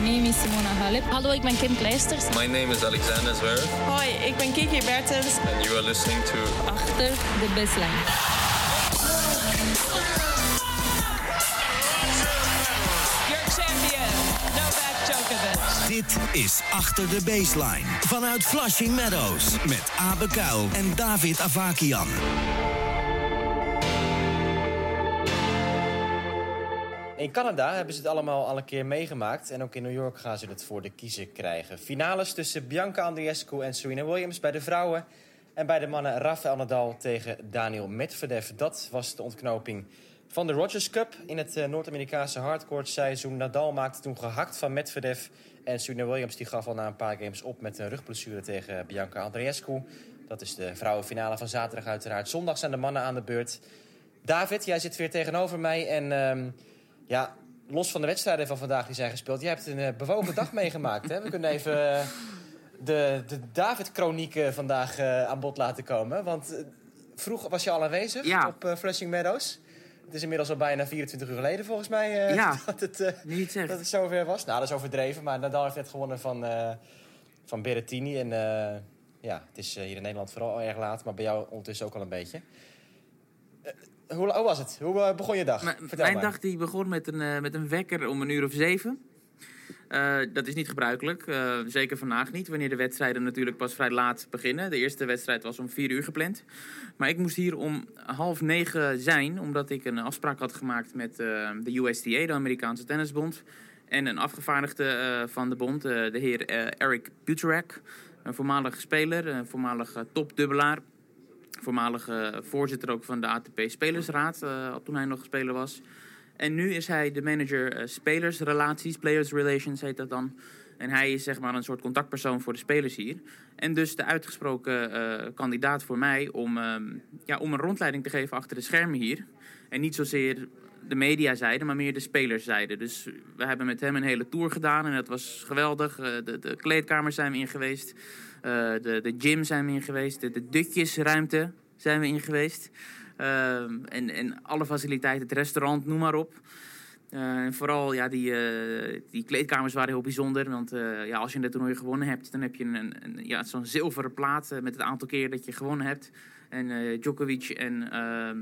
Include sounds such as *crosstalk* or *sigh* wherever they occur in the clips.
name is Simona Halep. Hallo, ik ben Kim Kleisters. My name is Alexander Zverev. Hoi, ik ben Kiki Bertens. And you are listening to Achter de baseline. Your champion, Novak Djokovic. Dit is Achter de Baseline. Vanuit Flushing Meadows. Met Abe Kuil en David Avakian. In Canada hebben ze het allemaal al een keer meegemaakt. En ook in New York gaan ze het voor de kiezer krijgen. Finales tussen Bianca Andreescu en Serena Williams bij de vrouwen. En bij de mannen Rafael Nadal tegen Daniel Medvedev. Dat was de ontknoping van de Rogers Cup. In het eh, Noord-Amerikaanse hardcourt seizoen. Nadal maakte toen gehakt van Medvedev. En Serena Williams die gaf al na een paar games op met een rugblessure tegen Bianca Andreescu. Dat is de vrouwenfinale van zaterdag uiteraard. Zondag zijn de mannen aan de beurt. David, jij zit weer tegenover mij. En ehm, ja, los van de wedstrijden van vandaag die zijn gespeeld... jij hebt een eh, bewogen dag *laughs* meegemaakt. Hè? We kunnen even eh, de, de David-chroniek eh, vandaag eh, aan bod laten komen. Want vroeg was je al aanwezig Ja. op Flushing Meadows. Het is inmiddels al bijna 24 uur geleden volgens mij Ja. *laughs* dat, het, Niet dat het zover was. Nou, dat is overdreven. Maar Nadal heeft net gewonnen van, eh van Berrettini. En ja, het is hier in Nederland vooral al erg laat. Maar bij jou ondertussen ook al een beetje. Hoe, hoe was het? Hoe eh, begon je dag? M- Vertel mijn maar. dag die begon met een, eh, met een wekker om een uur of zeven. Eh, dat is niet gebruikelijk. zeker vandaag niet, wanneer de wedstrijden natuurlijk pas vrij laat beginnen. De eerste wedstrijd was om vier uur gepland. Maar ik moest hier om half negen zijn, omdat ik een afspraak had gemaakt met de USTA, de Amerikaanse Tennisbond. En een afgevaardigde van de bond, de heer Eric Buterak. Een voormalig speler, een voormalig topdubbelaar. Voormalig eh, voorzitter ook van de ATP Spelersraad, eh, toen hij nog speler was. En nu is hij de manager eh, spelersrelaties, players relations heet dat dan. En hij is zeg maar een soort contactpersoon voor de spelers hier. En dus de uitgesproken eh, kandidaat voor mij om, ehm, ja, om een rondleiding te geven achter de schermen hier. En niet zozeer de media zeiden, maar meer de spelers zeiden. Dus we hebben met hem een hele tour gedaan en dat was geweldig. Eh, de, de kleedkamers zijn we in geweest. Eh, de, de gym zijn we in geweest. De, de dutjesruimte zijn we in geweest. Ehm, en, en alle faciliteiten, het restaurant, noem maar op. Eh, en vooral, ja, die, eh, die kleedkamers waren heel bijzonder. Want eh, ja, als je het toernooi gewonnen hebt, dan heb je een, een, ja, zo'n zilveren plaat eh, met het aantal keer dat je gewonnen hebt. En eh, Djokovic en ehm,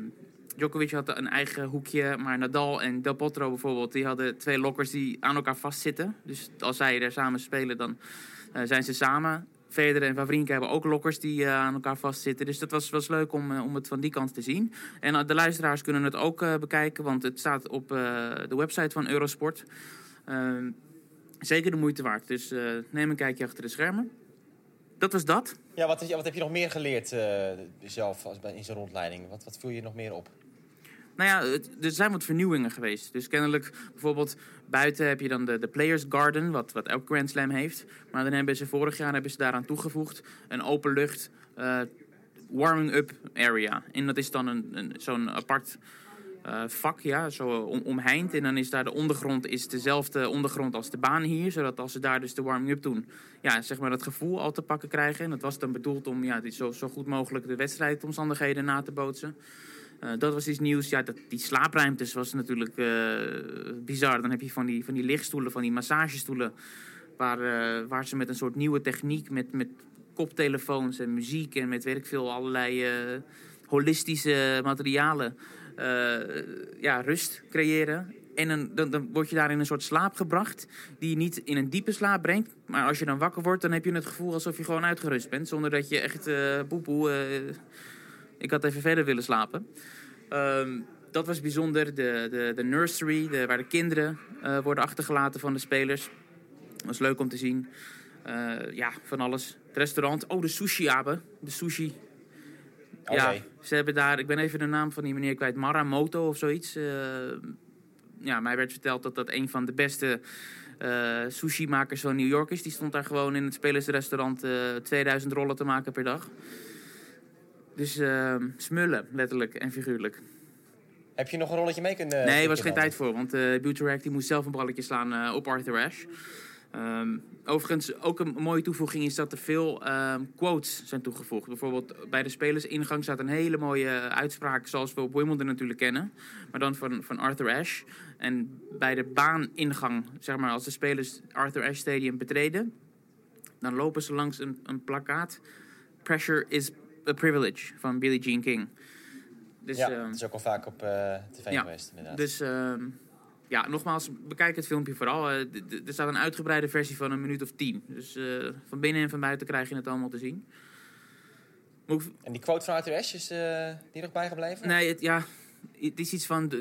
Djokovic had een eigen hoekje, maar Nadal en Del Potro bijvoorbeeld, die hadden twee lokkers die aan elkaar vastzitten. Dus als zij er samen spelen, dan eh, zijn ze samen. Federer en Wawrinka hebben ook lokkers die eh, aan elkaar vastzitten. Dus dat was, was leuk om, eh, om het van die kant te zien. En de luisteraars kunnen het ook bekijken, want het staat op de website van Eurosport. Ehm, zeker de moeite waard. Dus neem een kijkje achter de schermen. Dat was dat. Ja, wat, wat heb je nog meer geleerd zelf als, in zo'n rondleiding? Wat, wat viel je nog meer op? Nou ja, er zijn wat vernieuwingen geweest. Dus kennelijk, bijvoorbeeld buiten heb je dan de, de Players Garden, wat, wat elk Grand Slam heeft. Maar dan hebben ze vorig jaar hebben ze daaraan toegevoegd een openlucht eh warming-up area. En dat is dan een, een, zo'n apart eh, vak, ja, zo om, omheind. En dan is daar de ondergrond is dezelfde ondergrond als de baan hier. Zodat als ze daar dus de warming-up doen, ja, zeg maar dat gevoel al te pakken krijgen. En dat was dan bedoeld om ja, zo, zo goed mogelijk de wedstrijdomstandigheden na te bootsen. Eh, dat was iets nieuws. Ja, dat, die slaapruimtes was natuurlijk eh, bizar. Dan heb je van die, van die lichtstoelen, van die massagestoelen. Waar, eh, waar ze met een soort nieuwe techniek, met, met koptelefoons en muziek en met weet ik veel, allerlei holistische materialen, ja, rust creëren. En dan, dan, word je daar in een soort slaap gebracht, die je niet in een diepe slaap brengt. Maar als je dan wakker wordt, dan heb je het gevoel alsof je gewoon uitgerust bent. Zonder dat je echt poepoe, eh, ik had even verder willen slapen. Ehm, dat was bijzonder. De, de, de nursery, de, waar de kinderen eh, worden achtergelaten van de spelers. was leuk om te zien. Eh, ja, van alles. Het restaurant. Oh, de sushi-abe. De sushi. Ja, ze hebben daar... Ik ben even de naam van die meneer kwijt. Maramoto of zoiets. Eh, ja, mij werd verteld dat dat een van de beste sushi-makers van New York is. Die stond daar gewoon in het spelersrestaurant eh 2000 rollen te maken per dag. Dus eh, smullen, letterlijk en figuurlijk. Heb je nog een rolletje mee kunnen nee, er was geen dan? tijd voor. Want uh, Buterac die moest zelf een balletje slaan eh, op Arthur Ashe. Ehm, overigens, ook een mooie toevoeging is dat er veel ehm, quotes zijn toegevoegd. Bijvoorbeeld bij de spelersingang staat een hele mooie uitspraak, zoals we op Wimbledon natuurlijk kennen. Maar dan van, van Arthur Ashe. En bij de baaningang, zeg maar, als de spelers Arthur Ashe Stadium betreden, dan lopen ze langs een, een plakkaat. Pressure is a privilege van Billie Jean King. Dus, ja, ehm, dat is ook al vaak op eh, tv ja, geweest, inderdaad. dus ehm, ja, nogmaals, bekijk het filmpje vooral. Eh, er staat een uitgebreide versie van een minuut of tien. Dus eh, van binnen en van buiten krijg je het allemaal te zien. Moet En die quote van Arthur Ashe, is eh, die nog bijgebleven? Nee, het, ja, het is iets van...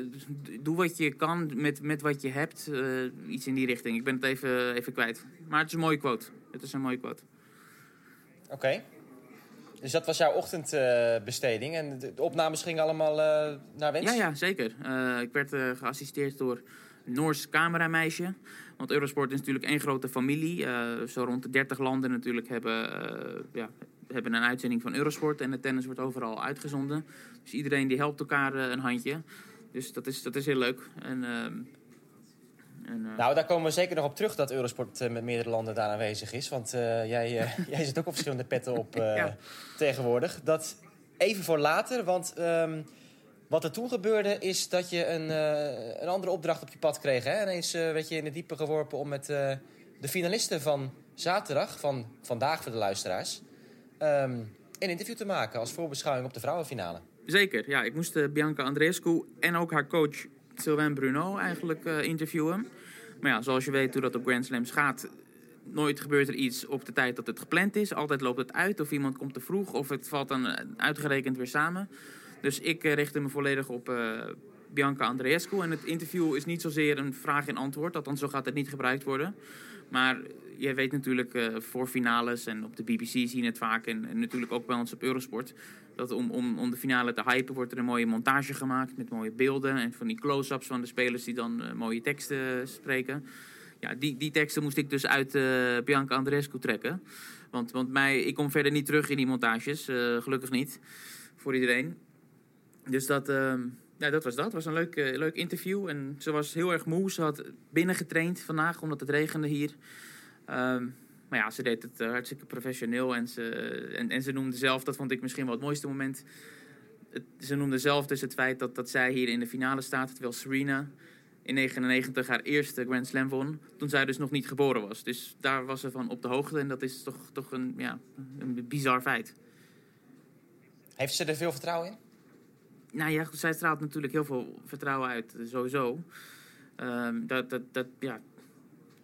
Doe wat je kan met, met wat je hebt. eh, iets in die richting. Ik ben het even, even kwijt. Maar het is een mooie quote. Het is een mooie quote. Oké. Dus dat was jouw ochtendbesteding. en de, opnames gingen allemaal eh, naar wens? Ja, ja, zeker. Eh, ik werd eh, geassisteerd door Noors camerameisje. Want Eurosport is natuurlijk één grote familie. Zo rond de 30 landen natuurlijk hebben, ja, hebben een uitzending van Eurosport. En de tennis wordt overal uitgezonden. Dus iedereen die helpt elkaar een handje. Dus dat is, dat is heel leuk. En, ehm, en, eh, Nou, daar komen we zeker nog op terug dat Eurosport eh, met meerdere landen daar aanwezig is. Want eh, jij, *laughs* jij zit ook op verschillende petten op *laughs* Ja. tegenwoordig. Dat even voor later, want ehm, wat er toen gebeurde is dat je een, een andere opdracht op je pad kreeg. Hè? Ineens werd je in het diepe geworpen om met de finalisten van zaterdag, van vandaag voor de luisteraars, ehm, een interview te maken als voorbeschouwing op de vrouwenfinale. Zeker, ja. Ik moest Bianca Andreescu en ook haar coach Sylvain Bruno eigenlijk eh, interviewen. Maar ja, zoals je weet hoe dat op Grand Slams gaat... nooit gebeurt er iets op de tijd dat het gepland is. Altijd loopt het uit of iemand komt te vroeg... of het valt dan eh, uitgerekend weer samen. Dus ik eh, richtte me volledig op Bianca Andreescu. En het interview is niet zozeer een vraag en antwoord. Althans, zo gaat het niet gebruikt worden. Maar je weet natuurlijk eh, voor finales en op de BBC zie je het vaak... en, natuurlijk ook bij ons op Eurosport... dat om, om, om de finale te hypen wordt er een mooie montage gemaakt... met mooie beelden en van die close-ups van de spelers... die dan eh, mooie teksten spreken. Ja, die, die teksten moest ik dus uit eh, Bianca Andreescu trekken. Want, want mij, ik kom verder niet terug in die montages, gelukkig niet, voor iedereen. Dus dat, ehm, ja, dat was dat. Het was een leuk, eh, leuk interview. En ze was heel erg moe. Ze had binnengetraind vandaag, omdat het regende hier. Ehm, maar ja, ze deed het eh, hartstikke professioneel. En ze, en, en ze noemde zelf, dat vond ik misschien wel het mooiste moment... Het, ze noemde zelf dus het feit dat, dat zij hier in de finale staat... terwijl Serena in 99 haar eerste Grand Slam won... toen zij dus nog niet geboren was. Dus daar was ze van op de hoogte. En dat is toch, toch een, ja, een bizar feit. Heeft ze er veel vertrouwen in? Nou ja, zij straalt natuurlijk heel veel vertrouwen uit, eh, sowieso. Ehm, dat, dat, dat, ja,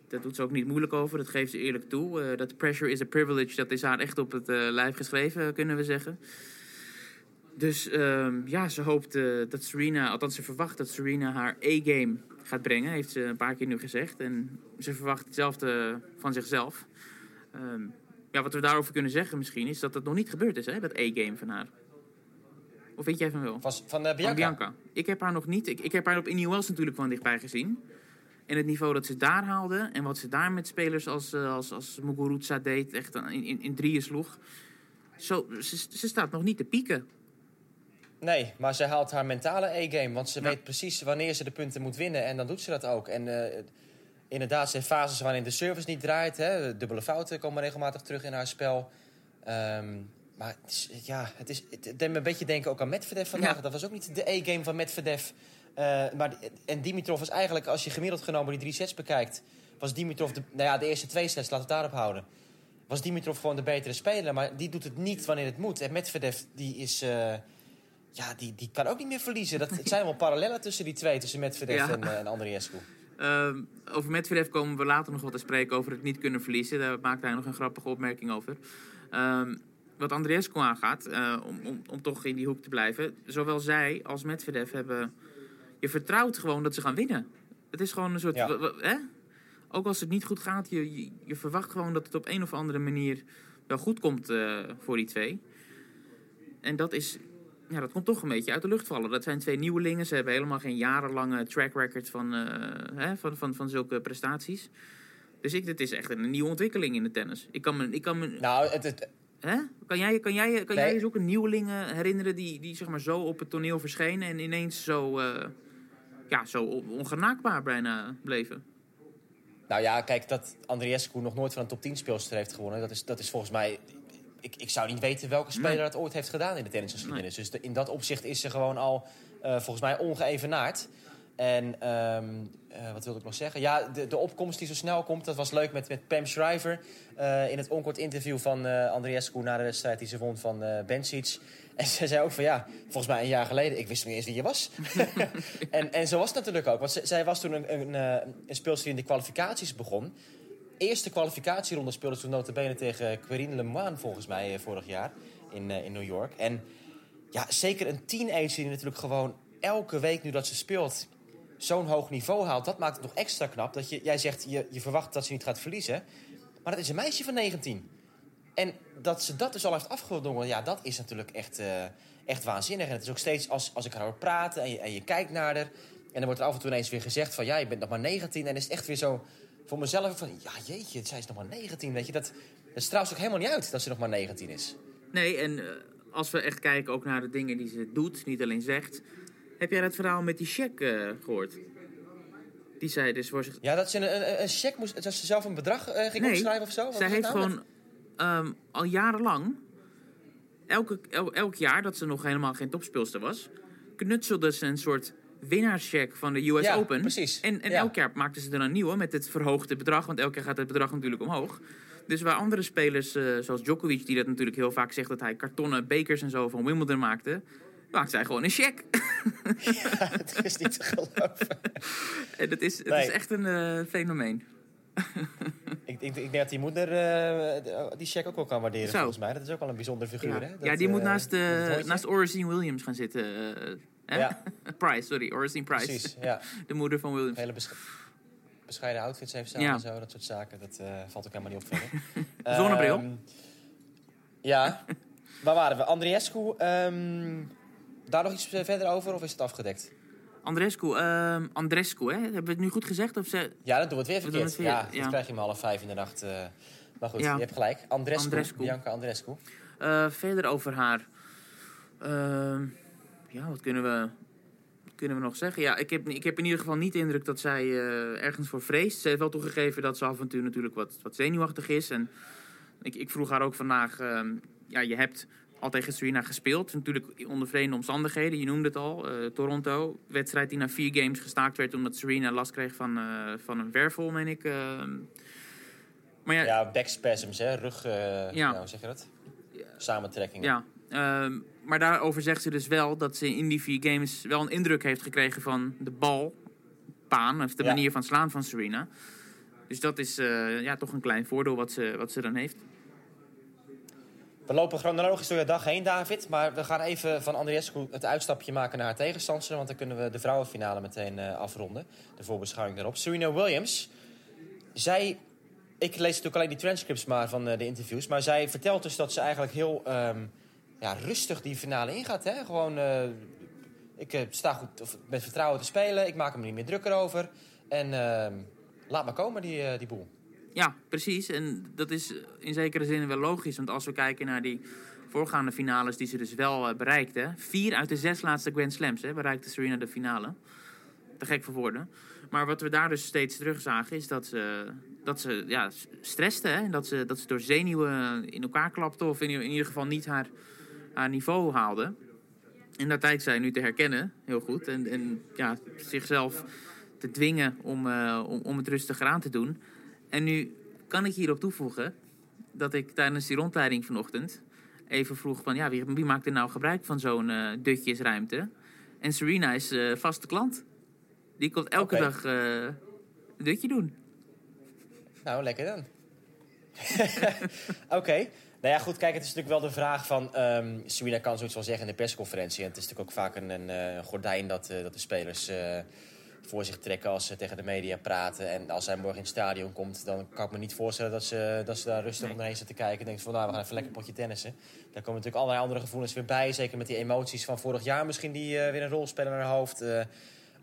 dat doet ze ook niet moeilijk over, dat geeft ze eerlijk toe. Eh, dat pressure is a privilege, dat is haar echt op het eh, lijf geschreven, kunnen we zeggen. Dus ehm, ja, ze hoopt dat Serena, althans ze verwacht dat Serena haar A-game gaat brengen, heeft ze een paar keer nu gezegd. En ze verwacht hetzelfde van zichzelf. Ehm, ja, wat we daarover kunnen zeggen misschien, is dat dat nog niet gebeurd is, hè, dat A-game van haar. Of weet jij van wel? Van, van eh, Bianca? Van Bianca. Ik heb haar nog niet. Ik, ik heb haar op Indian Wells natuurlijk van dichtbij gezien. En het niveau dat ze daar haalde en wat ze daar met spelers als, eh, als, als Muguruza deed, echt in, in, in drieën sloeg. Zo, ze, ze staat nog niet te pieken. Nee, maar ze haalt haar mentale E-game. Want ze Ja. weet precies wanneer ze de punten moet winnen. En dan doet ze dat ook. En eh, inderdaad, zijn fases waarin de service niet draait. Hè. Dubbele fouten komen regelmatig terug in haar spel. Ehm, maar het is, ja, het, is, het deed me een beetje denken ook aan Medvedev vandaag. Ja. Dat was ook niet de E-game van Medvedev. Eh, maar, en Dimitrov was eigenlijk, als je gemiddeld genomen die drie sets bekijkt... was Dimitrov, de, nou ja, de eerste twee sets, laten we het daarop houden... was Dimitrov gewoon de betere speler. Maar die doet het niet wanneer het moet. En Medvedev, die is... eh, ja, die, die kan ook niet meer verliezen. Dat, het zijn wel parallellen tussen die twee, tussen Medvedev Ja. en, uh, en Andriescu. Ehm, over Medvedev komen we later nog wat te spreken over het niet kunnen verliezen. Daar maakt hij nog een grappige opmerking over. Ehm, wat Andreescu aangaat, eh, om, om, om toch in die hoek te blijven. Zowel zij als Medvedev hebben... Je vertrouwt gewoon dat ze gaan winnen. Het is gewoon een soort... Ja. hè? Ook als het niet goed gaat, je, je, je verwacht gewoon dat het op een of andere manier wel goed komt eh, voor die twee. En dat is... Ja, dat komt toch een beetje uit de lucht vallen. Dat zijn twee nieuwelingen. Ze hebben helemaal geen jarenlange track record van, eh, hè, van, van, van zulke prestaties. Dus ik, dit is echt een nieuwe ontwikkeling in de tennis. Ik kan me, ik kan me Nou, het, het, Hè? Kan jij, kan jij, kan Nee. jij eens ook een nieuweling eh, herinneren die, die zeg maar zo op het toneel verscheen en ineens zo, eh, ja, zo on- ongenaakbaar bijna bleven? Nou ja, kijk, dat Andriescu nog nooit van een top 10 speelster heeft gewonnen... dat is, dat is volgens mij... Ik, ik zou niet weten welke speler Nee. dat ooit heeft gedaan in de tennisgeschiedenis. Dus de- in dat opzicht is ze gewoon al eh, volgens mij ongeëvenaard. En ehm, eh, wat wilde ik nog zeggen? Ja, de, de opkomst die zo snel komt, dat was leuk met, met Pam Shriver... eh, in het onkort interview van eh Andriescu na de wedstrijd die ze won van eh Bencic. *laughs* En ze zei ook van ja, volgens mij een jaar geleden, ik wist niet eens wie je was. *laughs* en, en zo was het natuurlijk ook. Want ze- zij was toen een, een, een speelster die in de kwalificaties begon. Eerste kwalificatieronde speelde ze toen notabene tegen Querine Lemoine volgens mij vorig jaar in, in New York. En ja, zeker een teenager die natuurlijk gewoon elke week nu dat ze speelt zo'n hoog niveau haalt. Dat maakt het nog extra knap. Dat je, jij zegt, je, je verwacht dat ze niet gaat verliezen. Maar dat is een meisje van 19. En dat ze dat dus al heeft afgedwongen, ja, dat is natuurlijk echt, eh, echt waanzinnig. En het is ook steeds, als, als ik haar hoor praten en je, en je kijkt naar haar... en dan wordt er af en toe ineens weer gezegd van... ja, je bent nog maar 19. En is het echt weer zo voor mezelf van... ja, jeetje, zij is nog maar 19, weet je. Dat, dat straalt ook helemaal niet uit dat ze nog maar 19 is. Nee, en eh, als we echt kijken ook naar de dingen die ze doet, niet alleen zegt. Heb jij dat verhaal met die check eh, gehoord? Die zei dus voor zich. Ja, dat ze een, een, een check moest... dat ze zelf een bedrag eh, ging Nee, opschrijven of zo? Wat zij heeft nou? gewoon ehm, al jarenlang, elke, el- elk jaar dat ze nog helemaal geen topspeelster was, knutselde ze een soort winnaarscheck van de US Ja, Open. precies. En, en Ja. elk jaar maakten ze er een nieuwe met het verhoogde bedrag, want elk jaar gaat het bedrag natuurlijk omhoog. Dus waar andere spelers, eh, zoals Djokovic, die dat natuurlijk heel vaak zegt dat hij kartonnen bekers en zo van Wimbledon maakte, maakt zij gewoon een check. Het *laughs* is niet te geloven. en dat is, het Nee. is echt een eh, fenomeen. *laughs* ik, ik, ik denk dat die moeder eh, die check ook wel kan waarderen, Zo. volgens mij. Dat is ook wel een bijzondere figuur, Ja, hè? Dat, ja die moet eh, naast, uh, naast Oracene Williams gaan zitten. hè? Ja. *laughs* Price, sorry, Oracene Price. Precies, ja. De moeder van Williams. Hele besch- bescheiden outfits heeft ze Ja. en zo, dat soort zaken. Dat valt ook helemaal niet op. Zonnebril. Ehm, ja. Waar waren we? Andriescu. ehm, daar nog iets eh, verder over of is het afgedekt? Andrescu, ehm, Andrescu, hè? Hebben we het nu goed gezegd? Of ze... Ja, dan doen we het weer We verkeerd. het weer, ja, ja. dat krijg je me half vijf in de nacht. eh. maar goed, Ja. je hebt gelijk. Andrescu. Bianca Andrescu. Eh, verder over haar. Ehm, ja, wat kunnen we, wat kunnen we nog zeggen? Ja, ik heb, ik heb in ieder geval niet de indruk dat zij ergens voor vreest. Ze heeft wel toegegeven dat ze af en toe natuurlijk wat, wat zenuwachtig is. En ik, ik vroeg haar ook vandaag. ehm, ja, je hebt al tegen Serena gespeeld. Natuurlijk onder vreemde omstandigheden. Je noemde het al. eh, Toronto. Wedstrijd die na vier games gestaakt werd omdat Serena last kreeg van, eh, van een wervel, meen ik. ehm. maar ja, Ja, backspasms, hè? Rug, eh Ja. nou, hoe zeg je dat? Samentrekkingen. Ja, ehm, maar daarover zegt ze dus wel dat ze in die vier games wel een indruk heeft gekregen van de bal, baan, of de Ja. manier van slaan van Serena. Dus dat is eh, ja, toch een klein voordeel wat ze, wat ze dan heeft. We lopen chronologisch door de dag heen, David. Maar we gaan even van Andriescu het uitstapje maken naar haar tegenstander. Want dan kunnen we de vrouwenfinale meteen eh, afronden. De voorbeschouwing daarop. Serena Williams. Zij... Ik lees natuurlijk alleen die transcripts maar van eh, de interviews. Maar zij vertelt dus dat ze eigenlijk heel ehm, ja, rustig die finale ingaat. Hè? Gewoon, eh, ik sta goed met vertrouwen te spelen. Ik maak hem niet meer drukker over. En ehm, laat maar komen, die, die boel. Ja, precies. En dat is in zekere zin wel logisch. Want als we kijken naar die voorgaande finales die ze dus wel eh, bereikte. Vier uit de zes laatste Grand Slams hè, bereikte Serena de finale. Te gek voor woorden. Maar wat we daar dus steeds terug zagen is dat ze, dat ze ja, stresste. Hè? Dat, ze, dat ze door zenuwen in elkaar klapte. Of in, ieder geval niet haar, haar niveau haalde. En dat lijkt zij nu te herkennen, heel goed. En, en ja, zichzelf te dwingen om, eh, om, om het rustiger aan te doen. En nu kan ik hierop toevoegen dat ik tijdens die rondleiding vanochtend even vroeg van ja, wie, wie maakt er nou gebruik van zo'n eh, dutjesruimte? En Serena is eh, vaste klant. Die komt elke dag eh, een dutje doen. Nou, lekker dan. *laughs* Oké. Nou ja, goed, kijk, het is natuurlijk wel de vraag van... ehm Serena kan zoiets wel zeggen in de persconferentie. En het is natuurlijk ook vaak een, een gordijn dat, dat de spelers voor zich trekken... als ze tegen de media praten. En als hij morgen in het stadion komt, dan kan ik me niet voorstellen... dat ze, dat ze daar rustig Nee. omheen zitten kijken en denken van... nou, we gaan even lekker een potje tennissen. Daar komen natuurlijk allerlei andere gevoelens weer bij. Zeker met die emoties van vorig jaar misschien die eh, weer een rol spelen naar haar hoofd... Eh,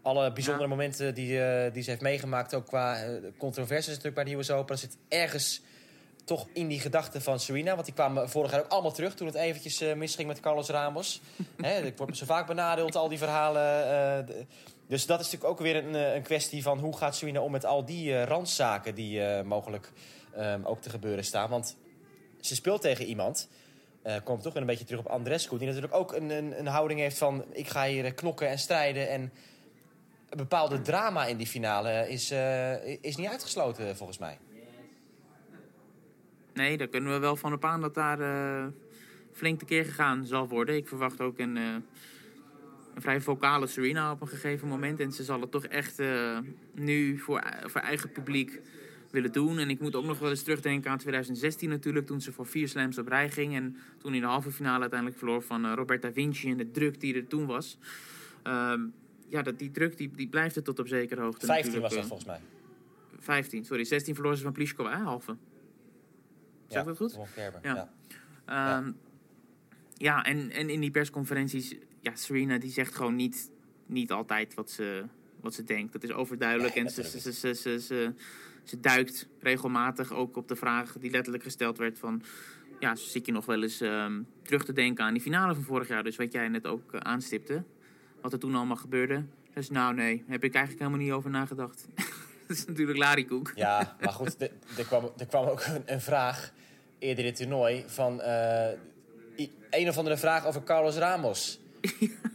alle bijzondere Ja. momenten die, eh, die ze heeft meegemaakt, ook qua controversies natuurlijk bij de US Open. Dat zit ergens toch in die gedachten van Serena. Want die kwamen vorig jaar ook allemaal terug toen het eventjes misging met Carlos Ramos. *laughs* Hè, ik word zo vaak benadeeld, al die verhalen. de- Dus dat is natuurlijk ook weer een, eh, een kwestie van hoe gaat Serena om met al die eh, randzaken die eh, mogelijk ehm, ook te gebeuren staan. Want ze speelt tegen iemand, eh komt toch weer een beetje terug op Andrescu, die natuurlijk ook een, een, een houding heeft van ik ga hier knokken en strijden. En een bepaalde drama in die finale is, is niet uitgesloten volgens mij. Nee, daar kunnen we wel van op aan dat daar flink tekeer gegaan zal worden. Ik verwacht ook een, een vrij vocale Serena op een gegeven moment. En ze zal het toch echt eh, nu voor, voor eigen publiek willen doen. En ik moet ook nog wel eens terugdenken aan 2016 natuurlijk, toen ze voor vier slams op rij ging. En toen in de halve finale uiteindelijk verloor van eh, Roberta Vinci en de druk die er toen was. Ehm, ja, dat, die druk die, die blijft er tot op zekere hoogte 15 was dat eh. volgens mij. 15, sorry. 16 verloor ze van Pliskova, hè, halve. Zeg dat goed? Ja. Ehm, ja, en, en in die persconferenties, ja, Serena die zegt gewoon niet, niet altijd wat ze, wat ze denkt. Dat is overduidelijk en ze, ze, ze, ze, ze, ze duikt regelmatig ook op de vraag die letterlijk gesteld werd van... Ja, zit je nog wel eens ehm, terug te denken aan die finale van vorig jaar? Dus wat jij net ook eh, aanstipte, wat er toen allemaal gebeurde. Dus nou nee, heb ik eigenlijk helemaal niet over nagedacht. *laughs* dat is natuurlijk larikoek. Ja, maar goed, er kwam, er kwam ook een, een vraag eerder in het toernooi van eh, een of andere vraag over Carlos Ramos.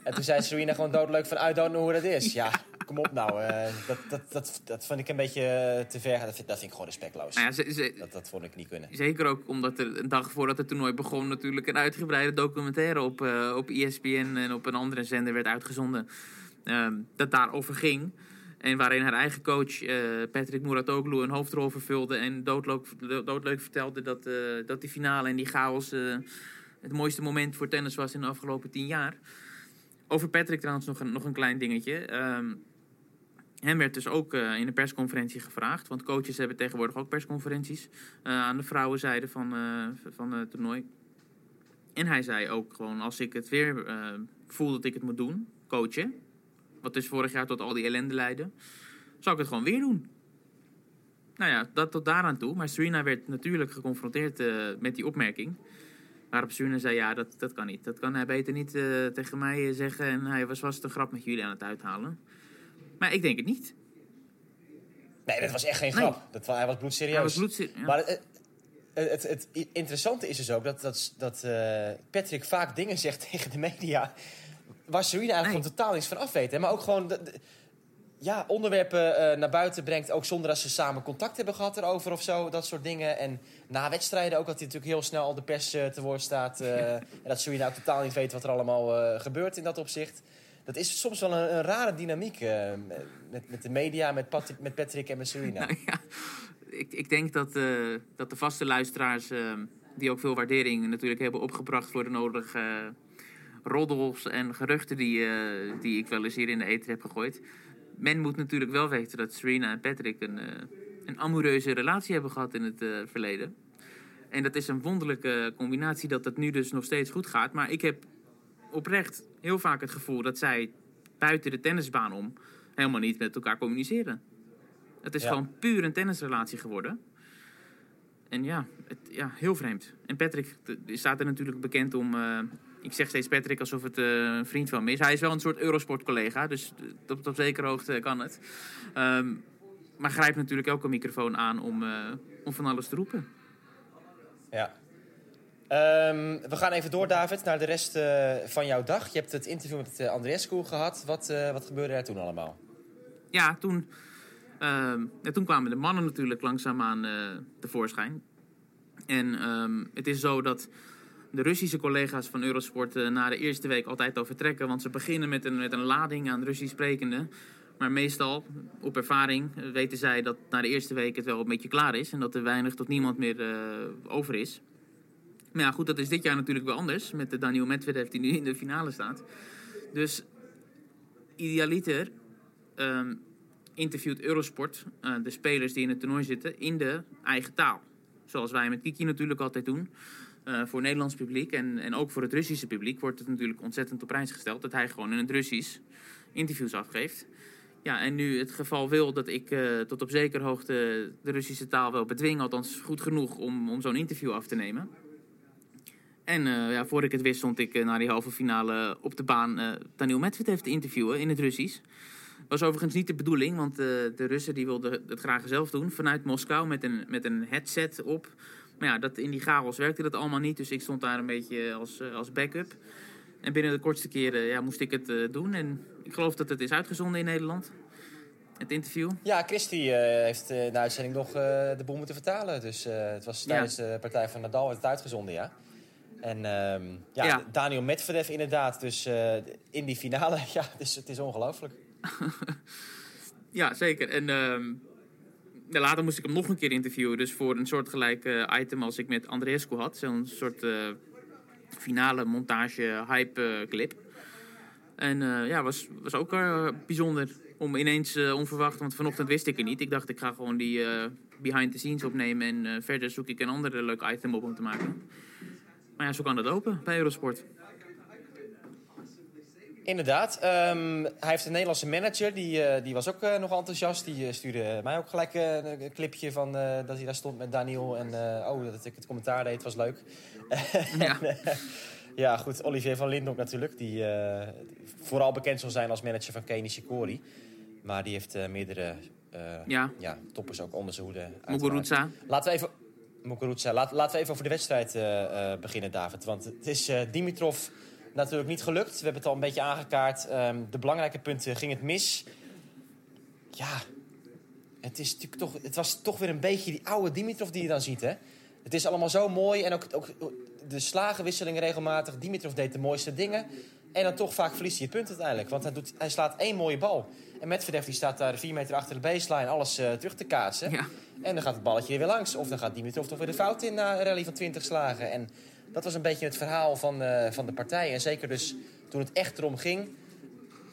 En toen zei Serena gewoon doodleuk van, I don't know hoe dat is. Ja, kom op nou. eh, dat, dat, dat, dat vond ik een beetje eh, te ver. Dat vind, dat vind ik gewoon respectloos. Nou ja, ze, ze, Dat, dat vond ik niet kunnen. Zeker ook omdat er een dag voordat het toernooi begon natuurlijk een uitgebreide documentaire op, eh, op ESPN en op een andere zender werd uitgezonden. ehm, dat daarover ging. En waarin haar eigen coach Patrick Muratoglu een hoofdrol vervulde en doodleuk, doodleuk vertelde dat, dat die finale en die chaos het mooiste moment voor tennis was in de afgelopen tien jaar. Over Patrick trouwens nog een, nog een klein dingetje. Ehm, hem werd dus ook eh, in een persconferentie gevraagd. Want coaches hebben tegenwoordig ook persconferenties. eh, aan de vrouwenzijde van, eh, van het toernooi. En hij zei ook gewoon: als ik het weer voel dat ik het moet doen, coachen. Wat dus vorig jaar tot al die ellende leidde. Zou ik het gewoon weer doen. Nou ja, dat tot daaraan toe. Maar Serena werd natuurlijk geconfronteerd met die opmerking. Waarop Serena zei: Ja, dat, dat kan niet. Dat kan hij beter niet eh, tegen mij zeggen. En hij was vast een grap met jullie aan het uithalen. Maar ik denk het niet. Nee, dat was echt geen Nee. grap. Dat, hij was bloedserieus. Hij was bloedser- ja. Maar het, het, het, het interessante is dus ook dat, dat, dat eh, Patrick vaak dingen zegt *laughs* tegen de media... waar Serena eigenlijk Nee. gewoon totaal niets van af weet. hè. Maar ook gewoon de- de- ja, onderwerpen eh, naar buiten brengt... ook zonder dat ze samen contact hebben gehad erover of zo. Dat soort dingen. En na wedstrijden ook dat hij natuurlijk heel snel al de pers eh, te woord staat. eh, *laughs* en dat Serena ook totaal niet weet wat er allemaal gebeurt in dat opzicht. Dat is soms wel een, een rare dynamiek met, met de media, met, Pat- met Patrick en met Serena. *laughs* Nou ja, ik, ik denk dat, dat de vaste luisteraars, die ook veel waardering natuurlijk hebben opgebracht voor de nodige roddels en geruchten die, die ik wel eens hier in de eten heb gegooid. Men moet natuurlijk wel weten dat Serena en Patrick een, eh, een amoureuze relatie hebben gehad in het eh, verleden. En dat is een wonderlijke combinatie dat het nu dus nog steeds goed gaat. Maar ik heb oprecht heel vaak het gevoel dat zij buiten de tennisbaan om helemaal niet met elkaar communiceren. Het is Ja. gewoon puur een tennisrelatie geworden. En ja, het, ja, heel vreemd. En Patrick staat er natuurlijk bekend om. eh, ik zeg steeds Patrick alsof het eh, een vriend van me is. Hij is wel een soort Eurosport-collega, dus t- op, op zekere hoogte kan het. Ehm, maar grijpt natuurlijk elke microfoon aan om, eh, om van alles te roepen. Ja. Ehm, we gaan even door, David, naar de rest eh, van jouw dag. Je hebt het interview met uh, Andreescu gehad. Wat, eh, wat gebeurde er toen allemaal? Ja, toen, ehm, ja, toen kwamen de mannen natuurlijk langzaamaan eh tevoorschijn. En het is zo dat de Russische collega's van Eurosport eh, na de eerste week altijd al vertrekken. Want ze beginnen met een, met een lading aan Russisch sprekenden. Maar meestal, op ervaring, eh, weten zij dat na de eerste week het wel een beetje klaar is. En dat er weinig tot niemand meer eh, over is. Maar ja, goed, dat is dit jaar natuurlijk wel anders. Met de Daniel Medvedev die nu in de finale staat. Dus idealiter ehm, interviewt Eurosport de spelers die in het toernooi zitten in de eigen taal. Zoals wij met Kiki natuurlijk altijd doen. Eh, voor Nederlands publiek en, en ook voor het Russische publiek wordt het natuurlijk ontzettend op prijs gesteld dat hij gewoon in het Russisch interviews afgeeft. Ja, en nu het geval wil dat ik eh, tot op zekere hoogte de Russische taal wel bedwing, althans goed genoeg om, om zo'n interview af te nemen. En eh, ja, voor ik het wist stond ik na die halve finale op de baan eh Daniel Medvedev te interviewen in het Russisch. Was overigens niet de bedoeling, want de Russen die wilden het graag zelf doen. Vanuit Moskou met een, met een headset op. Maar ja, dat, in die chaos werkte dat allemaal niet. Dus ik stond daar een beetje als, eh, als backup. En binnen de kortste keren ja, moest ik het eh, doen. En ik geloof dat het is uitgezonden in Nederland. Het interview. Ja, Christy eh, heeft in de uitzending nog de boel moeten vertalen. Dus het was Ja. tijdens de partij van Nadal werd het uitgezonden, ja. En ehm, ja, Ja. Daniel Medvedev inderdaad. Dus in die finale, *laughs* ja, het is, het is ongelooflijk. *laughs* Ja, zeker. En ehm, later moest ik hem nog een keer interviewen. Dus voor een soortgelijk item als ik met Andreescu had. Zo'n soort eh, finale montage hype eh, clip. En eh, ja, was, was ook bijzonder om ineens onverwacht. Want vanochtend wist ik het niet. Ik dacht ik ga gewoon die eh, behind the scenes opnemen. En verder zoek ik een ander leuk item op om te maken. Maar ja, zo kan dat open bij Eurosport. Inderdaad. ehm, hij heeft een Nederlandse manager, die, eh, die was ook eh, nog enthousiast. Die eh, stuurde mij ook gelijk een, clipje van dat hij daar stond met Daniel. En oh, dat ik het commentaar deed, was leuk. *laughs* Ja. ja, goed. Olivier van Lindhoek natuurlijk. Die vooral bekend zal zijn als manager van Kenny Shikori. Maar die heeft meerdere Ja. ja, toppers ook onder zijn hoede. Muguruza. Laten we even... Muguruza, laat, laten we even over de wedstrijd beginnen, David. Want het is Dimitrov natuurlijk niet gelukt. We hebben het al een beetje aangekaart. Ehm, de belangrijke punten ging het mis. Ja, het, is natuurlijk toch, het was toch weer een beetje die oude Dimitrov die je dan ziet, hè? Het is allemaal zo mooi. En ook, ook de slagenwisseling regelmatig. Dimitrov deed de mooiste dingen. En dan toch vaak verliest hij het punt uiteindelijk. Want hij, doet, hij slaat één mooie bal. En Medvedev die staat daar vier meter achter de baseline alles eh, terug te kaatsen. Ja. En dan gaat het balletje er weer langs. Of dan gaat Dimitrov toch weer de fout in na een rally van 20 slagen. En dat was een beetje het verhaal van, eh, van de partij. En zeker dus toen het echt erom ging...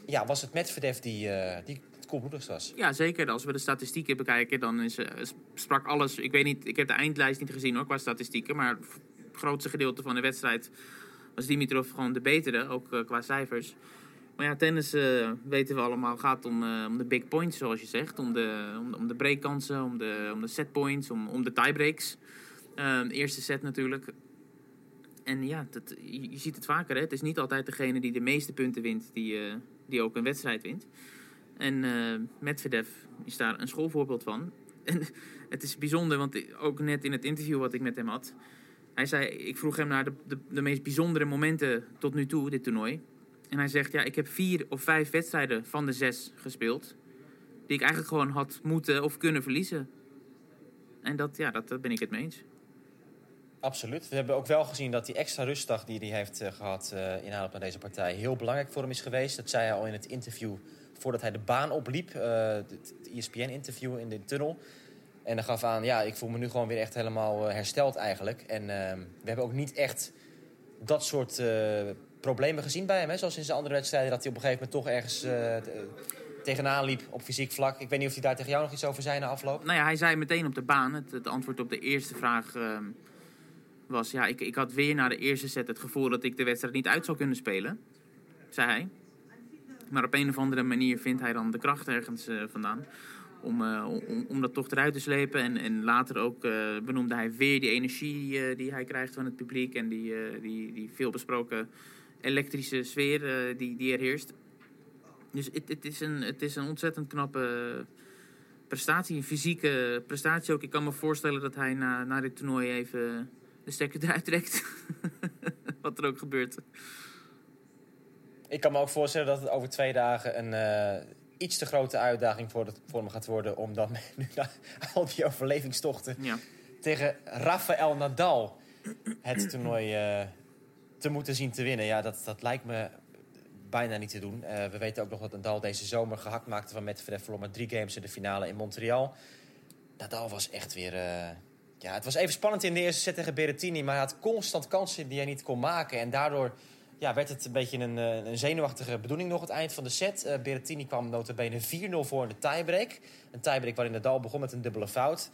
Ja, was het Medvedev die, eh die het koelbloedigst was. Ja, zeker. Als we de statistieken bekijken, dan is, eh, sprak alles. Ik weet niet, ik heb de eindlijst niet gezien hoor, qua statistieken. Maar het grootste gedeelte van de wedstrijd was Dimitrov gewoon de betere, ook qua cijfers. Maar ja, tennis weten we allemaal gaat om, om de big points, zoals je zegt. Om de, om de, om de breakkansen, om de, om de setpoints, om, om de tiebreaks. De eerste set natuurlijk. En ja, dat, je, ziet het vaker. Hè? Het is niet altijd degene die de meeste punten wint, die, eh, die ook een wedstrijd wint. En eh Medvedev is daar een schoolvoorbeeld van. *laughs* En het is bijzonder, want ook net in het interview wat ik met hem had... Hij zei, ik vroeg hem naar de, de, de meest bijzondere momenten tot nu toe, dit toernooi. En hij zegt, ja, ik heb vier of vijf wedstrijden van de zes gespeeld... die ik eigenlijk gewoon had moeten of kunnen verliezen. En dat, ja, dat, dat ben ik het mee eens. Absoluut. We hebben ook wel gezien dat die extra rustdag die hij heeft eh, gehad eh in aanloop naar deze partij heel belangrijk voor hem is geweest. Dat zei hij al in het interview voordat hij de baan opliep. eh, het ESPN-interview in de tunnel. En dan gaf aan, ja, ik voel me nu gewoon weer echt helemaal hersteld eigenlijk. En ehm, we hebben ook niet echt dat soort problemen gezien bij hem. Hè? Zoals in zijn andere wedstrijden, dat hij op een gegeven moment toch ergens tegenaan liep op fysiek vlak. Ik weet niet of hij daar tegen jou nog iets over zei na afloop. Nou ja, hij zei meteen op de baan, het, het antwoord op de eerste vraag ehm, was... Ja, ik, ik had weer na de eerste set het gevoel dat ik de wedstrijd niet uit zou kunnen spelen, zei hij. Maar op een of andere manier vindt hij dan de kracht ergens eh, vandaan om, eh, om, om dat toch eruit te slepen. En, en later ook eh, benoemde hij weer die energie die hij krijgt van het publiek en die, die, die veel besproken elektrische sfeer die, die er heerst. Dus het, het, is een, het is een ontzettend knappe prestatie, een fysieke prestatie ook. Ik kan me voorstellen dat hij na, na dit toernooi even de stekker eruit trekt. *laughs* Wat er ook gebeurt. Ik kan me ook voorstellen dat het over twee dagen een eh, iets te grote uitdaging voor, het, voor hem gaat worden. Om dan *laughs* nu na al die overlevingstochten Ja. tegen Rafael Nadal het toernooi eh, te moeten zien te winnen. Ja, dat, dat lijkt me bijna niet te doen. Eh, we weten ook nog dat Nadal deze zomer gehakt maakte van Medvedev. Verloor met drie games in de finale in Montreal. Nadal was echt weer... ja, het was even spannend in de eerste set tegen Berrettini. Maar hij had constant kansen die hij niet kon maken. En daardoor ja, werd het een beetje een, eh, zenuwachtige bedoeling nog het eind van de set. Eh Berrettini kwam notabene 4-0 voor in de tiebreak. Een tiebreak waarin Nadal begon met een dubbele fout.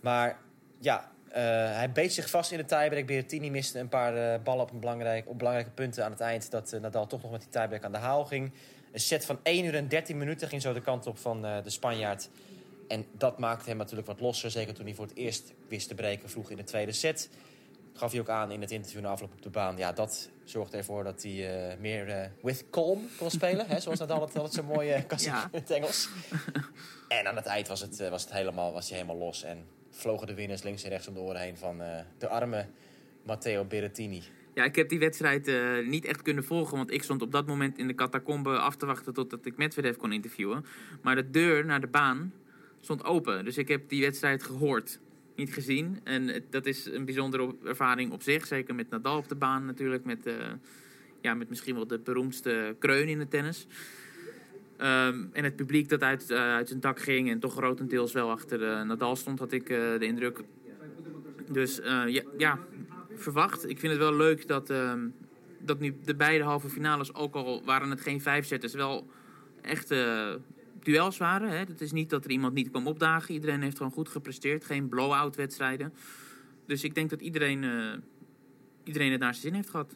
Maar ja, eh, hij beet zich vast in de tiebreak. Berrettini miste een paar ballen op, een belangrijk, op belangrijke punten aan het eind... dat Nadal toch nog met die tiebreak aan de haal ging. Een set van 1 uur en 13 minuten ging zo de kant op van de Spanjaard. En dat maakte hem natuurlijk wat losser. Zeker toen hij voor het eerst wist te breken vroeg in de tweede set. gaf hij ook aan in het interview na afloop op de baan. Ja, dat zorgde ervoor dat hij eh, meer eh, with calm kon spelen. hè, zoals Nadal het altijd zo mooi uh, kan zeggen Ja. in het Engels. en aan het eind was, het, eh, was, het helemaal, was hij helemaal los. En vlogen de winnaars links en rechts om de oren heen van de arme Matteo Berrettini. Ja, ik heb die wedstrijd niet echt kunnen volgen, want ik stond op dat moment in de catacombe af te wachten totdat ik Medvedev kon interviewen. Maar de deur naar de baan stond open, dus ik heb die wedstrijd gehoord, niet gezien. En dat is een bijzondere ervaring op zich, zeker met Nadal op de baan natuurlijk, met, eh, ja, met misschien wel de beroemdste kreun in het tennis. Ehm, en het publiek dat uit, eh, uit zijn dak ging en toch grotendeels wel achter eh, Nadal stond, had ik de indruk. Dus ja, ja, verwacht. Ik vind het wel leuk dat, ehm, dat nu de beide halve finales, ook al waren het geen vijfzetters, wel echte duels waren. Hè. Het is niet dat er iemand niet kwam opdagen. Iedereen heeft gewoon goed gepresteerd. Geen blow-out wedstrijden. Dus ik denk dat iedereen, eh, iedereen het naar zijn zin heeft gehad.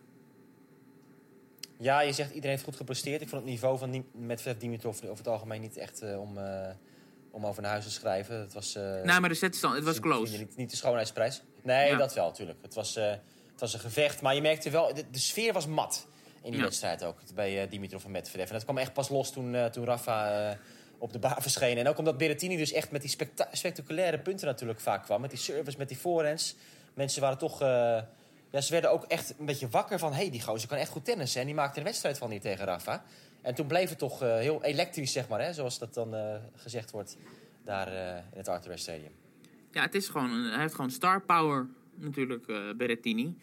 Ja, je zegt iedereen heeft goed gepresteerd. Ik vond het niveau van Medvedev Dimitrov over het algemeen niet echt eh, om, eh, om over naar huis te schrijven. Het was, eh, nou, maar de setstand, het was close. Niet, niet de schoonheidsprijs. Nee, Ja. dat wel, natuurlijk. Het was, het was een gevecht. Maar je merkte wel, de, de sfeer was mat in die Ja. wedstrijd ook. Bij eh, Dimitrov en Medvedev. En dat kwam echt pas los toen, eh, toen Rafa eh, op de baan verscheen. En ook omdat Berrettini dus echt met die specta- spectaculaire punten natuurlijk vaak kwam. Met die service, met die forehands. Mensen waren toch... ja, ze werden ook echt een beetje wakker van... hé, hey, die gozer kan echt goed tennissen. En die maakte een wedstrijd van hier tegen Rafa. En toen bleef het toch heel elektrisch, zeg maar. Hè, zoals dat dan gezegd wordt daar in het Arthur Stadium. Ja, het is gewoon, hij heeft gewoon star power natuurlijk, Berrettini.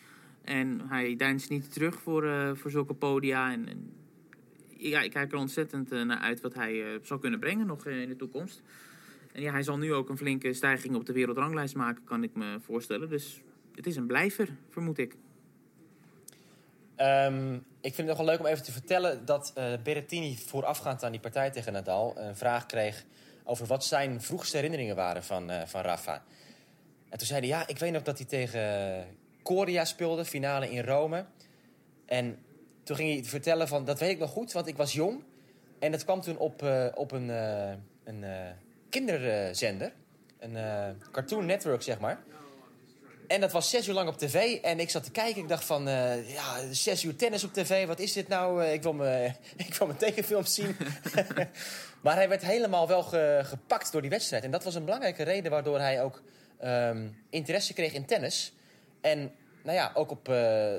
En hij deinst niet terug voor, eh, voor zulke podia. En, ja, ik kijk er ontzettend eh, naar uit wat hij eh, zal kunnen brengen nog in de toekomst. En ja, hij zal nu ook een flinke stijging op de wereldranglijst maken, kan ik me voorstellen. Dus het is een blijver, vermoed ik. Ehm, ik vind het nog wel leuk om even te vertellen dat eh Berrettini voorafgaand aan die partij tegen Nadal een vraag kreeg over wat zijn vroegste herinneringen waren van, van Rafa. En toen zei hij, ja, ik weet nog dat hij tegen Coria speelde, finale in Rome. En toen ging hij vertellen van, dat weet ik nog goed, want ik was jong. En dat kwam toen op, eh, op een, eh, een eh, kinderzender, een Cartoon Network, zeg maar. En dat was zes uur lang op tv. En ik zat te kijken. Ik dacht van, ja, zes uur tennis op tv. Wat is dit nou? Ik, wil *laughs* ik wil mijn tekenfilms zien. *laughs* maar hij werd helemaal wel ge- gepakt door die wedstrijd. En dat was een belangrijke reden waardoor hij ook ehm, interesse kreeg in tennis. En nou ja, ook op, eh,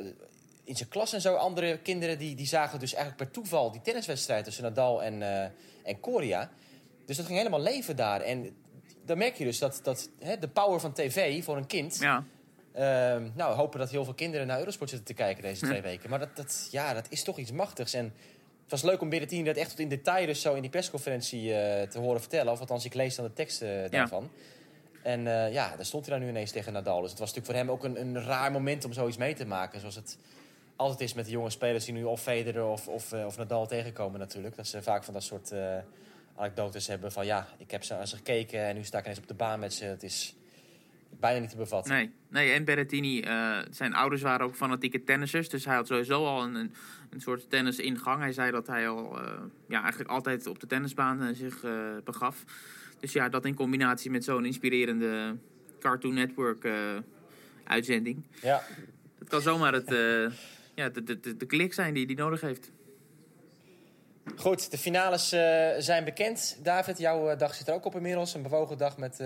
in zijn klas en zo. Andere kinderen die, die zagen dus eigenlijk per toeval die tenniswedstrijd tussen Nadal en, eh en Coria. Dus dat ging helemaal leven daar. En dan merk je dus dat, dat hè, de power van tv voor een kind... Ja, Ehm, nou, hopen dat heel veel kinderen naar Eurosport zitten te kijken deze twee weken. Maar dat, dat, ja, dat is toch iets machtigs. En het was leuk om Berrettini dat echt tot in detail dus zo in die persconferentie eh, te horen vertellen. Of althans, ik lees dan de tekst eh, daarvan. En eh, ja, daar stond hij dan nu ineens tegen Nadal. Dus het was natuurlijk voor hem ook een, een raar moment om zoiets mee te maken. Zoals het altijd is met de jonge spelers die nu of Federer of, of, eh, of Nadal tegenkomen natuurlijk. Dat ze vaak van dat soort eh, anekdotes hebben van... ja, ik heb ze aan ze gekeken en nu sta ik ineens op de baan met ze. Het is bijna niet te bevatten. nee. nee en Berrettini, zijn ouders waren ook fanatieke tennissers. Dus hij had sowieso al een, een, soort tennisingang. Hij zei dat hij al ja, eigenlijk altijd op de tennisbaan zich begaf. Dus ja, dat in combinatie met zo'n inspirerende Cartoon Network eh, uitzending. Ja. Dat kan zomaar het, eh, ja, de, de, de, klik zijn die hij nodig heeft. Goed, de finales eh, zijn bekend. David, jouw dag zit er ook op inmiddels. Een bewogen dag met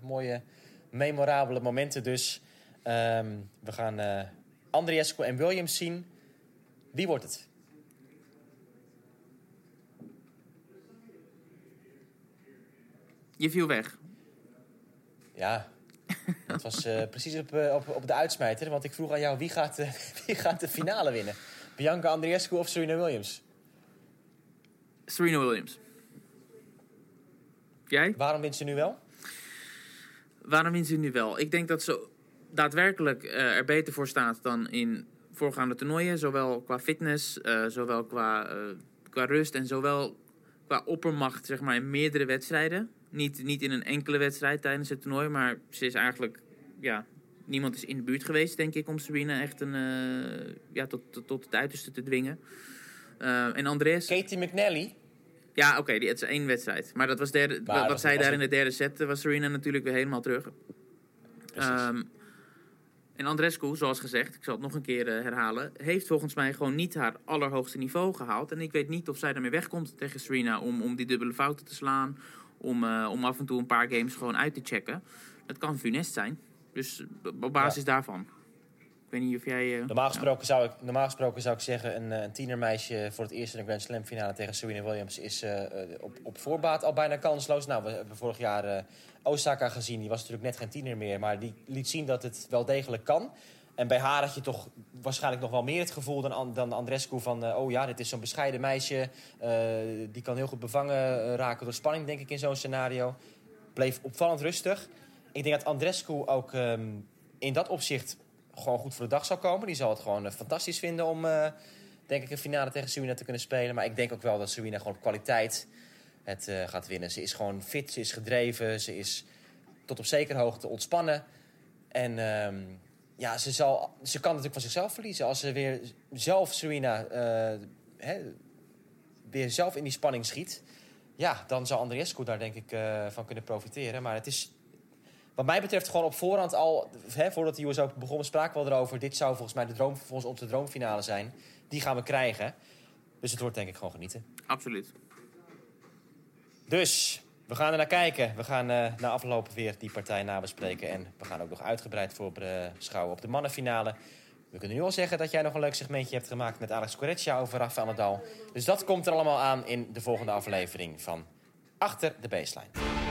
mooie, memorabele momenten dus. Ehm, we gaan Andriescu en Williams zien. Wie wordt het? Je viel weg. Ja, dat was eh, precies op, eh, op, op de uitsmijter. Want ik vroeg aan jou, wie gaat, *laughs* wie gaat de finale winnen? Bianca Andriescu of Serena Williams? Serena Williams. Jij? Waarom wint ze nu wel? Waarom wint ze nu wel? Ik denk dat ze daadwerkelijk eh, er beter voor staat dan in voorgaande toernooien. Zowel qua fitness, zowel qua, qua rust en zowel qua oppermacht zeg maar, in meerdere wedstrijden. Niet, niet in een enkele wedstrijd tijdens het toernooi, maar ze is eigenlijk... Ja, niemand is in de buurt geweest, denk ik, om Serena echt een, eh, ja, tot, tot, tot het uiterste te dwingen. Eh, en Andres... Katie McNally. Ja, oké, die het is één wedstrijd. Maar dat was derde, Maar wat was- zij daar in de derde set, was Serena natuurlijk weer helemaal terug. Ehm, En Andrescu, zoals gezegd, ik zal het nog een keer eh, herhalen, heeft volgens mij gewoon niet haar allerhoogste niveau gehaald. En ik weet niet of zij daarmee wegkomt tegen Serena om, om die dubbele fouten te slaan. Om, eh, om af en toe een paar games gewoon uit te checken. Dat kan funest zijn. Dus op basis daarvan. Ik weet niet of jij... eh, Normaal gesproken, zou ik, normaal gesproken zou ik zeggen... een, eh, een tienermeisje voor het eerst in de Grand Slam finale tegen Serena Williams... is op, op voorbaat al bijna kansloos. Nou, we hebben vorig jaar Osaka gezien. Die was natuurlijk net geen tiener meer. Maar die liet zien dat het wel degelijk kan. En bij haar had je toch waarschijnlijk nog wel meer het gevoel dan, An- dan Andrescu van... eh, oh ja, dit is zo'n bescheiden meisje. eh, die kan heel goed bevangen eh, raken door spanning, denk ik, in zo'n scenario. Bleef opvallend rustig. Ik denk dat Andrescu ook ehm, in dat opzicht gewoon goed voor de dag zou komen. Die zal het gewoon fantastisch vinden om, denk ik, een finale tegen Serena te kunnen spelen. Maar ik denk ook wel dat Serena gewoon op kwaliteit het gaat winnen. Ze is gewoon fit, ze is gedreven, ze is tot op zekere hoogte ontspannen. En ehm, ja, ze, zal, ze kan natuurlijk van zichzelf verliezen. Als ze weer zelf Serena eh, hè, weer zelf in die spanning schiet... ja, dan zal Andriescu daar denk ik eh, van kunnen profiteren. Maar het is wat mij betreft gewoon op voorhand al, hè, voordat de US Open begon, spraken we al erover. Dit zou volgens mij de droom, volgens onze droomfinale zijn. Die gaan we krijgen. Dus het wordt denk ik gewoon genieten. Absoluut. Dus, we gaan er naar kijken. We gaan eh na afloop weer die partij nabespreken. En we gaan ook nog uitgebreid voorbeschouwen op de mannenfinale. We kunnen nu al zeggen dat jij nog een leuk segmentje hebt gemaakt met Alex Correccia over Rafael Nadal. Dus dat komt er allemaal aan in de volgende aflevering van Achter de Baseline.